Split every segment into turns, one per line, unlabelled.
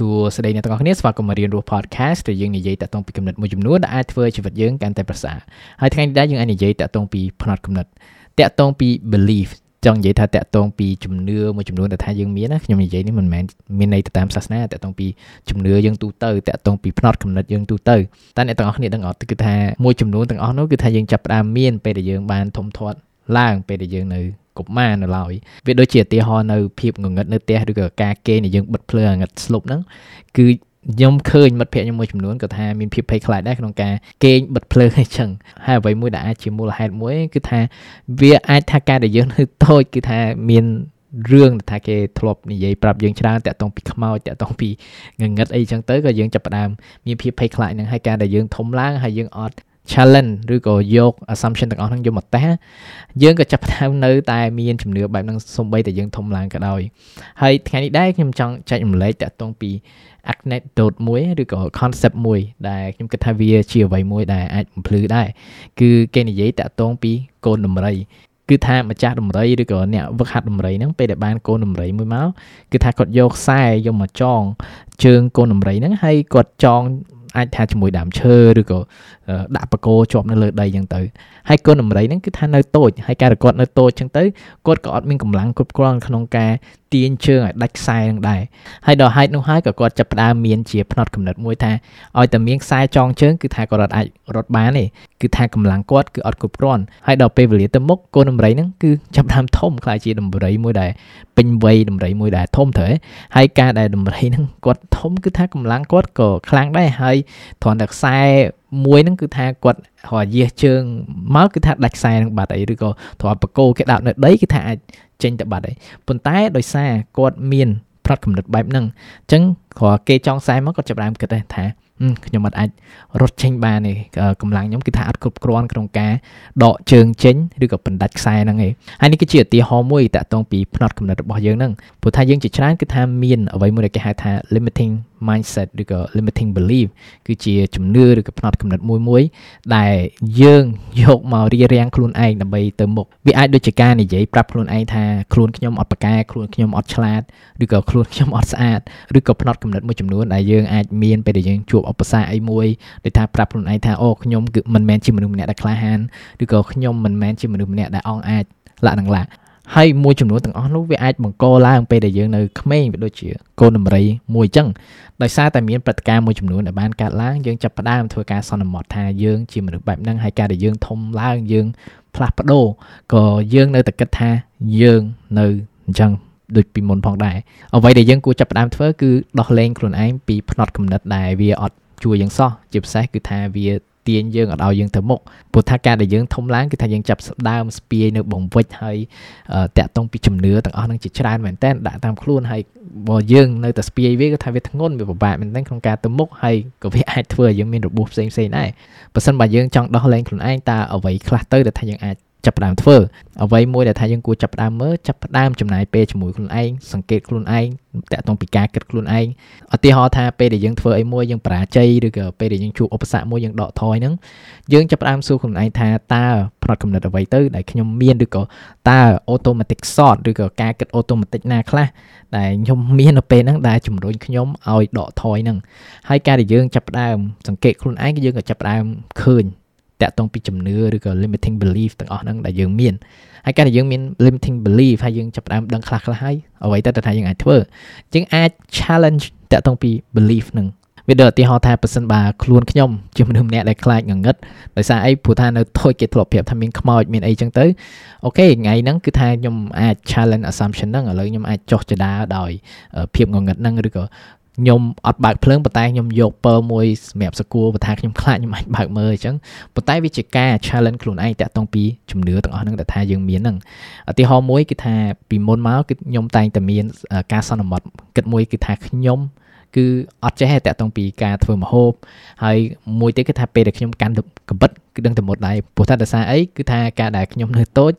សួស្តីអ្នកទាំងអស់គ្នាស្វាគមន៍មករៀនរស់ podcast ដែលយើងនិយាយតាក់ទងពីគំនិតមួយចំនួនដែលអាចធ្វើជីវិតយើងកាន់តែប្រសើរហើយថ្ងៃនេះដែរយើងអាចនិយាយតាក់ទងពីផ្នត់គំនិតតាក់ទងពី belief ចង់និយាយថាតាក់ទងពីជំនឿមួយចំនួនដែលថាយើងមានណាខ្ញុំនិយាយនេះមិនមែនមានន័យទៅតាមសាសនាតាក់ទងពីជំនឿយើងទូទៅតាក់ទងពីផ្នត់គំនិតយើងទូទៅតែអ្នកទាំងអស់គ្នាដឹងអត់គឺថាមួយចំនួនទាំងអស់នោះគឺថាយើងចាប់ផ្ដើមមានពេលដែលយើងបានធំធាត់ឡើងពេលដែលយើងនៅ កុមារនៅឡើយវាដូចជាឧទាហរណ៍នៅភាពងងឹតនៅផ្ទះឬក៏ការគេដែលយើងបិទភ្លើងងឹតស្លុបហ្នឹងគឺខ្ញុំឃើញមិត្តភ័ក្តិខ្ញុំមួយចំនួនក៏ថាមានភាពភ័យខ្លាចដែរក្នុងការគេងបិទភ្លើងអញ្ចឹងហើយអ្វីមួយដែលអាចជាមូលហេតុមួយគឺថាវាអាចថាការដែលយើងនៅតូចគឺថាមានរឿងថាគេធ្លាប់និយាយប្រាប់យើងច្រើនតាក់ទងពីខ្មោចតាក់ទងពីងងឹតអីចឹងទៅក៏យើងចាប់ផ្ដើមមានភាពភ័យខ្លាចនឹងហើយការដែលយើងធំឡើងហើយយើងអត់ challenge ឬក៏យក assumption ទាំងអស់ហ្នឹងយកមកតេស្តយើងក៏ចាប់ផ្ដើមនៅតែមានជំនឿបែបហ្នឹងសំបីតែយើងធំឡើងក៏ដោយហើយថ្ងៃនេះដែរខ្ញុំចង់ចែករំលែកតាក់ទងពី anecdote មួយឬក៏ concept មួយដែលខ្ញុំគិតថាវាជាអ្វីមួយដែលអាចបំភ្លឺដែរគឺគេនិយាយតាក់ទងពីកូនដំរីគឺថាម្ចាស់ដំរីឬក៏អ្នកវឹកហាត់ដំរីហ្នឹងពេលដែលបានកូនដំរីមួយមកគឺថាគាត់យកខ្សែយកមកចងជើងកូនដំរីហ្នឹងហើយគាត់ចង អាចថាជាមួយដើមឈើឬក៏ដាក់បកោជាប់នៅលើដីអញ្ចឹងទៅហើយកូនដំរីហ្នឹងគឺថានៅតូចហើយការគាត់នៅតូចអញ្ចឹងទៅគាត់ក៏អត់មានកម្លាំងគ្រប់គ្រាន់ក្នុងការ ទាញជើងឲ្យដាច់ខ្សែនឹងដែរហើយដល់ហេតុនោះហើយក៏គាត់ចាប់ផ្ដើមមានជាផ្នត់កំណត់មួយថាឲ្យតែមានខ្សែចងជើងគឺថាគាត់អត់អាចរត់បានទេគឺថាកម្លាំងគាត់គឺអត់គ្រប់គ្រាន់ហើយដល់ពេលវេលាទៅមុខកូនដំរីហ្នឹងគឺចាប់ផ្ដើមធំខ្លាចជាដំរីមួយដែលពេញវ័យដំរីមួយដែលធំទៅហើយការដែលដំរីហ្នឹងគាត់ធំគឺថាកម្លាំងគាត់ក៏ខ្លាំងដែរហើយគ្រាន់តែខ្សែ មួយហ្នឹងគឺថាគាត់រកយាសជើងមកគឺថាដាច់ខ្សែនឹងបាត់អីឬក៏ទ្រាំបកោគេដាក់នៅដីគឺថាអាចចេញទៅបាត់អីប៉ុន្តែដោយសារគាត់មានផ្នត់កំណត់បែបហ្នឹងអញ្ចឹងគ្រាន់គេចង់ខ្សែមកគាត់ចាប់ដើមគិតថា ខ្ញុំអត់អាចរត់ចេញបានទេកម្លាំងខ្ញុំគឺថាអត់គ្រប់គ្រាន់ក្នុងការដកជើងចេញឬក៏បណ្ដាច់ខ្សែហ្នឹងឯងហើយនេះគឺជាឧទាហរណ៍មួយតាក់ទងពីផ្នត់កំណត់របស់យើងហ្នឹងព្រោះថាយើងជាច្រើនគឺថាមានអ្វីមួយដែលគេហៅថា limiting mindset ឬក៏ limiting belief គឺជាជំនឿឬក៏ផ្នត់កំណត់មួយមួយ ដែលយើងយកមករៀបរៀងខ្លួនឯងដើម្បីទៅមុខវាអាចដូចជាការនិយាយប្រាប់ខ្លួនឯងថាខ្លួនខ្ញុំអត់ប្រកែខ្លួនខ្ញុំអត់ឆ្លាតឬក៏ខ្លួនខ្ញុំអត់ស្អាតឬក៏ផ្នត់កំណត់មួយចំនួនដែលយើងអាចមានពេលដែលយើងជួបឧបសគ្គអីមួយដូចថាប្រាប់ខ្លួនឯងថាអូខ្ញុំគឺមិនមែនជាមនុស្សម្នាក់ដែលក្លាហានឬក៏ខ្ញុំមិនមែនជាមនុស្សម្នាក់ដែលអង់អាចលក្ខនឹងឡាហើយមួយចំនួនទាំងអស់នោះវាអាចបង្កឡើងពេលដែលយើងនៅក្មេងវាដូចជាកូនដំរីមួយអញ្ចឹងដោយសារតែមានព្រឹត្តិការណ៍មួយចំនួនដែលបានកើតឡើងយើងចាប់ផ្ដើមធ្វើការសន្មត់ថាយើងជាមនុស្សបែបហ្នឹងហើយការដែលយើងធំឡើងយើងផ្លាស់ប្ដូរក៏យើងនៅតែគិតថាយើងនៅអញ្ចឹង ដូចពីមុនផងដែរអ្វីដែលយើងគួរចាប់ផ្ដើមធ្វើគឺដោះលែងខ្លួនឯងពីផ្នត់គំនិតដែលវាអត់ជួយយើងសោះជាពិសេសគឺថាវាទាញយើងឲ្យយើងទៅមុខព្រោះថាការដែលយើងធំឡើងគឺថាយើងចាប់ដើមស្ពាយនៅបង្វិចហើយតាក់ទងពីជំនឿទាំងអស់នឹងជាច្រើនមែនតើដាក់តាមខ្លួនហើយបើយើងនៅតែស្ពាយវាគឺថាវាធ្ងន់វាពិបាកមែនតើក្នុងការទៅមុខហើយក៏វាអាចធ្វើឲ្យយើងមានរបួសផ្សេងផ្សេងដែរបើសិនបើយើងចង់ដោះលែងខ្លួនឯងតើអ្វីខ្លះទៅដែលថាយើងអាច ចាប់ផ្ដើមធ្វើអ្វីមួយដែលថាយើងគួរចាប់ផ្ដើមមើលចាប់ផ្ដើមចំណាយពេលជាមួយខ្លួនឯងសង្កេតខ្លួនឯងតាក់ទងពីការគិតខ្លួនឯងឧទាហរណ៍ថាពេលដែលយើងធ្វើអីមួយយើងបរាជ័យឬក៏ពេលដែលយើងជួបឧបសគ្គមួយយើងដកថយហ្នឹងយើងចាប់ផ្ដើមសួរខ្លួនឯងថាតើផ្នត់កំណត់អ្វីទៅដែលខ្ញុំមានឬក៏តើ automatic thought ឬក៏ការគិត automatic ណាខ្លះដែលខ្ញុំមាននៅពេលហ្នឹងដែលជំរុញខ្ញុំឲ្យដកថយហ្នឹងហើយការដែលយើងចាប់ផ្ដើមសង្កេតខ្លួនឯងគឺយើងក៏ចាប់ផ្ដើមឃើញ តាក់ទងពីជំនឿឬក៏ limiting belief ទាំងអស់ហ្នឹងដែលយើងមានហើយការដែលយើងមាន limiting belief ហើយយើងចាប់ផ្ដើមដឹងខ្លះខ្លះហើយអ្វីទៅតែថាយើងអាចធ្វើយើងអាច challenge តាក់ទងពី belief ហ្នឹងវាដូចឧទាហរណ៍ថាប៉ះសិនបើខ្លួនខ្ញុំជាមនុស្សម្នាក់ដែលខ្លាចងងឹតដោយសារអីព្រោះថានៅថយគេធ្លាប់ប្រាប់ថាមានខ្មោចមានអីចឹងទៅអូខេថ្ងៃហ្នឹងគឺថាខ្ញុំអាច challenge assumption ហ្នឹងឥឡូវខ្ញុំអាចចោះចដាដោយភាពងងឹតហ្នឹងឬក៏ ខ្ញុំអត់បើកភ្លើងប៉ុន្តែខ្ញុំយកពើមួយសម្រាប់សកួរបើថាខ្ញុំខ្លាចខ្ញុំអាចបើកមើលអញ្ចឹងប៉ុន្តែវាជាការ challenge ខ្លួនឯងតាក់ទងពីជំនឿទាំងអស់ហ្នឹងដែលថាយើងមានហ្នឹងឧទាហរណ៍មួយគឺថាពីមុនមកគឺខ្ញុំតែងតែមានការសន្មត់គិតមួយគឺថាខ្ញុំគឺអត់ចេះតែតាក់ទងពីការធ្វើម្ហូបហើយមួយទៀតគឺថាពេលដែលខ្ញុំកាន់កបិតគឺដឹងតែមុតដែរព្រោះថាដោយសារអីគឺថាការដែលខ្ញុំនៅតូច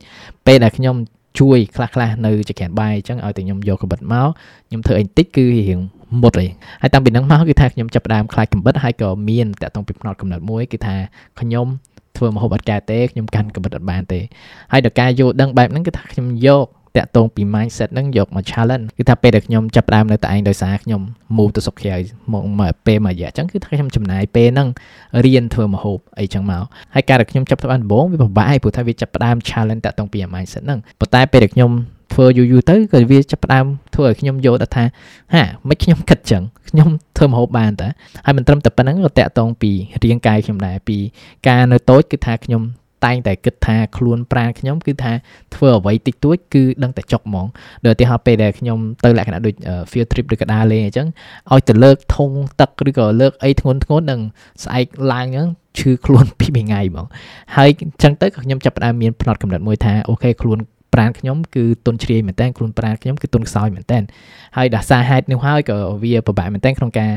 ពេលដែលខ្ញុំជួយខ្លះខ្លះនៅចក្រានបាយអញ្ចឹងឲ្យតែខ្ញុំយកកបិតមកខ្ញុំធ្វើអីតិចគឺរៀង មុតអីហើយតាំងពីហ្នឹងមកគឺថាខ្ញុំចាប់ផ្ដើមខ្លាចកំបិតហើយក៏មានតាក់ទងពីផ្នត់កំណត់មួយគឺថាខ្ញុំធ្វើមហូបអត់កែទេខ្ញុំកាន់កំបិតអត់បានទេហើយដល់ការយល់ដឹងបែបហ្នឹងគឺថាខ្ញុំយកតាក់ទងពី mindset ហ្នឹងយកមក challenge គឺថាពេលដែលខ្ញុំចាប់ផ្ដើមនៅតែឯងដោយសារខ្ញុំ move ទៅសុខក្រៅមកមកពេលមួយរយៈអញ្ចឹងគឺថាខ្ញុំចំណាយពេលហ្នឹងរៀនធ្វើម្ហូបអីចឹងមកហើយការដែលខ្ញុំចាប់ផ្ដើមដំបូងវាពិបាកព្រោះថាវាចាប់ផ្ដើម challenge តាក់ទងពី mindset ហ្នឹងប៉ុន្តែពេលដែលខ្ញុំ ធ្វើយូរយូរទៅក៏វាចាប់ផ្ដើមធ្វើឲ្យខ្ញុំយល់ថាហាមិនខ្ញុំគិតចឹងខ្ញុំធ្វើម្ហូបបានតាហើយមិនត្រឹមតែប៉ុណ្្នឹងក៏តាក់ទងពីរាងកាយខ្ញុំដែរពីការនៅតូចគឺថាខ្ញុំតែងតែគិតថាខ្លួនប្រាណខ្ញុំគឺថាធ្វើអ្វីតិចតួចគឺដឹងតែចុកហ្មងដូចឧទាហរណ៍ពេលដែលខ្ញុំទៅលក្ខណៈដូច field trip ឬក៏ដើរលេងអញ្ចឹងឲ្យទៅលើកធុងទឹកឬក៏លើកអីធ្ងន់ធ្ងន់នឹងស្អែកឡើងអញ្ចឹងឈឺខ្លួនពីរថ្ងៃហ្មងហើយអញ្ចឹងទៅក៏ខ្ញុំចាប់ផ្ដើមមានផ្នត់កំណត់មួយថាអូខេខ្លួន ប្រាណខ្ញុំគឺទុនជ្រាយមែនតើខ្លួនប្រាណខ្ញុំគឺទុនខ្សោយមែនតើហើយដោយសារហេតុនេះហើយក៏វាពិបាកមែនតើក្នុងការ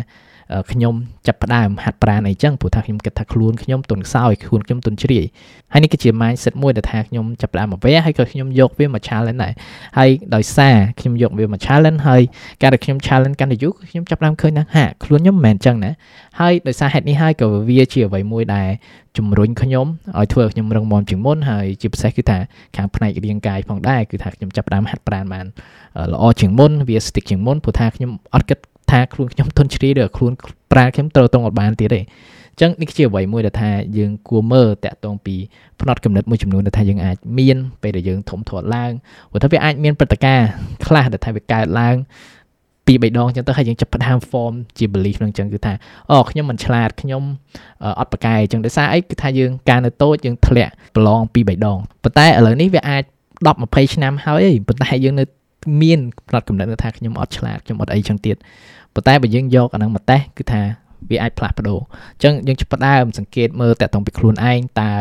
ខ្ញុំចាប់ផ្ដើមហាត់ប្រាណអីចឹងព្រោះថាខ្ញុំគិតថាខ្លួនខ្ញុំទុនខ្សោយខ្លួនខ្ញុំទុនជ្រាយហើយនេះគឺជា mindset មួយដែលថាខ្ញុំចាប់ផ្ដើមមកវាហើយក៏ខ្ញុំយកវាមក challenge ដែរហើយដោយសារខ្ញុំយកវាមក challenge ហើយការដែលខ្ញុំ challenge កាន់តែយូរខ្ញុំចាប់ផ្ដើមឃើញថាហាខ្លួនខ្ញុំមិនមែនចឹងណាហើយដោយសារហេតុនេះហើយក៏វាជាអ្វីមួយដែលជំរុញខ្ញុំឲ្យធ្វើឲ្យខ្ញុំរឹងមាំជាងមុនហើយជាពិសេសគឺថាខាងផ្នែករាងកាយផងដែរគឺថាខ្ញុំចាប់ផ្ដើមហាត់ប្រាណបានល្អជាងមុនវា stick ជាងមុនព្រោះថាខ្ញុំអត់គិត ថាខ្លួនខ្ញុំទន់ជ្រាយឬខ្លួនប្រាខ្ញុំត្រូវតรงអត់បានទៀតទេអញ្ចឹងនេះជាអ្វីមួយដែលថាយើងគួរមើលតាក់ទងពីផ្នត់កំណត់មួយចំនួនដែលថាយើងអាចមានពេលដែលយើងធំធាត់ឡើងព្រោះថាវាអាចមានព្រឹត្តិការណ៍ខ្លះដែលថាវាកើតឡើងពីរបីដងអញ្ចឹងទៅហើយយើងចាប់ផ្ដើម form ជា belief នឹងអញ្ចឹងគឺថាអូខ្ញុំមិនឆ្លាតខ្ញុំអត់ប្រកែអញ្ចឹងដោយសារអីគឺថាយើងការនៅតូចយើងធ្លាក់ប្រឡងពីរបីដងប៉ុន្តែឥឡូវនេះវាអាច10 20ឆ្នាំហើយប៉ុន្តែយើងនៅ មានផ្នត់កំណត់ថាខ្ញុំអត់ឆ្លាតខ្ញុំអត់អីចឹងទៀតប៉ុន្តែបើយើងយកអាហ្នឹងមកតេស្តគឺថាវាអាចផ្លាស់ប្ដូរអញ្ចឹងយើងចាប់ផ្ដើមសង្កេតមើលតាក់ទងពីខ្លួនឯងតើ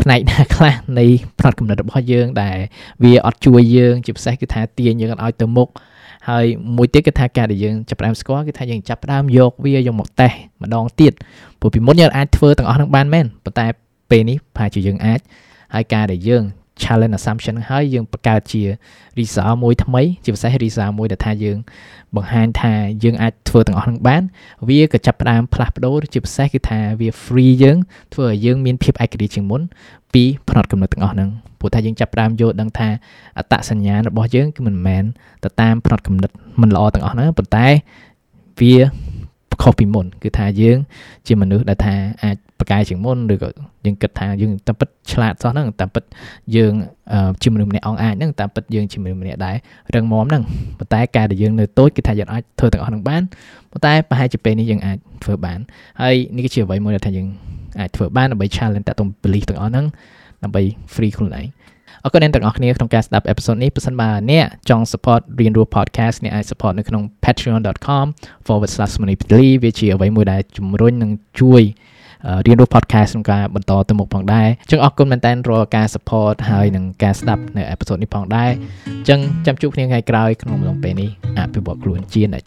ផ្នែកណាខ្លះនៃផ្នត់កំណត់របស់យើងដែលវាអត់ជួយយើងជាពិសេសគឺថាទាញយើងឲ្យទៅមុខហើយមួយទៀតគឺថាការដែលយើងចាប់ផ្ដើមស្គាល់គឺថាយើងចាប់ផ្ដើមយកវាយកមកតេស្តម្ដងទៀតព្រោះពីមុនយើងអាចធ្វើទាំងអស់នឹងបានមែនប៉ុន្តែពេលនេះប្រហែលជាយើងអាចហើយការដែលយើង challenge assumption ហើយយើងបង្កើតជា result មួយថ្មី ជាពិសេស result មួយដែលថាយើងបង្ហាញថាយើងអាចធ្វើទាំងអស់នឹងបាន វាក៏ចាប់ផ្ដើមផ្លាស់ប្ដូរជាពិសេសគឺថាវា free យើងធ្វើឲ្យយើងមានភាពឯករាជ្យជាងមុនពីផ្នត់កំណត់ទាំងអស់ហ្នឹងព្រោះថាយើងចាប់ផ្ដើមយល់ដឹងថាអត្តសញ្ញាណរបស់យើងគឺមិនមែនទៅតាមផ្នត់កំណត់មិនល្អទាំងអស់ហ្នឹងប៉ុន្តែវា ខុសពីមុនគឺថាយើង ជាមនុស្សដែលថាអាចប្រកែជាងមុនឬក៏យើងគិតថាយើងតាមពិតឆ្លាតសោះហ្នឹងតាមពិតយើងជាមនុស្សម្នាក់អងអាចហ្នឹងតាមពិតយើងជាមនុស្សម្នាក់ដែររឹងមាំហ្នឹងប៉ុន្តែការដែលយើងនៅតូចគឺថាយើងអាចធ្វើទាំងអស់ហ្នឹងបានប៉ុន្តែប្រហែលជាពេលនេះយើងអាចធ្វើបានហើយនេះគឺជាអ្វីមួយដែលថាយើងអាចធ្វើបានដើម្បី challenge តាក់ទង belief ទាំងអស់ហ្នឹង ដើម្បី free ខ្លួនឯងអរគុណអ្នកទាំងអស់គ្នាក្នុងការស្ដាប់អេពីសូតនេះប្រសិនបើអ្នកចង់ support រៀនរស់ podcast អ្នកអាច support នៅក្នុង patreon.com/moneypitly វាជាអ្វីមួយដែលជំរុញនិងជួយរៀនរស់ podcast ក្នុងការបន្តទៅមុខផងដែរអញ្ចឹងអរគុណមែនតើរាល់ការ support ហើយនិងការស្ដាប់នៅ episode នេះផងដែរអញ្ចឹងចាំជួបគ្នាថ្ងៃក្រោយក្នុងអំឡុងពេលនេះអភិវឌ្ឍខ្លួនជានិច្ច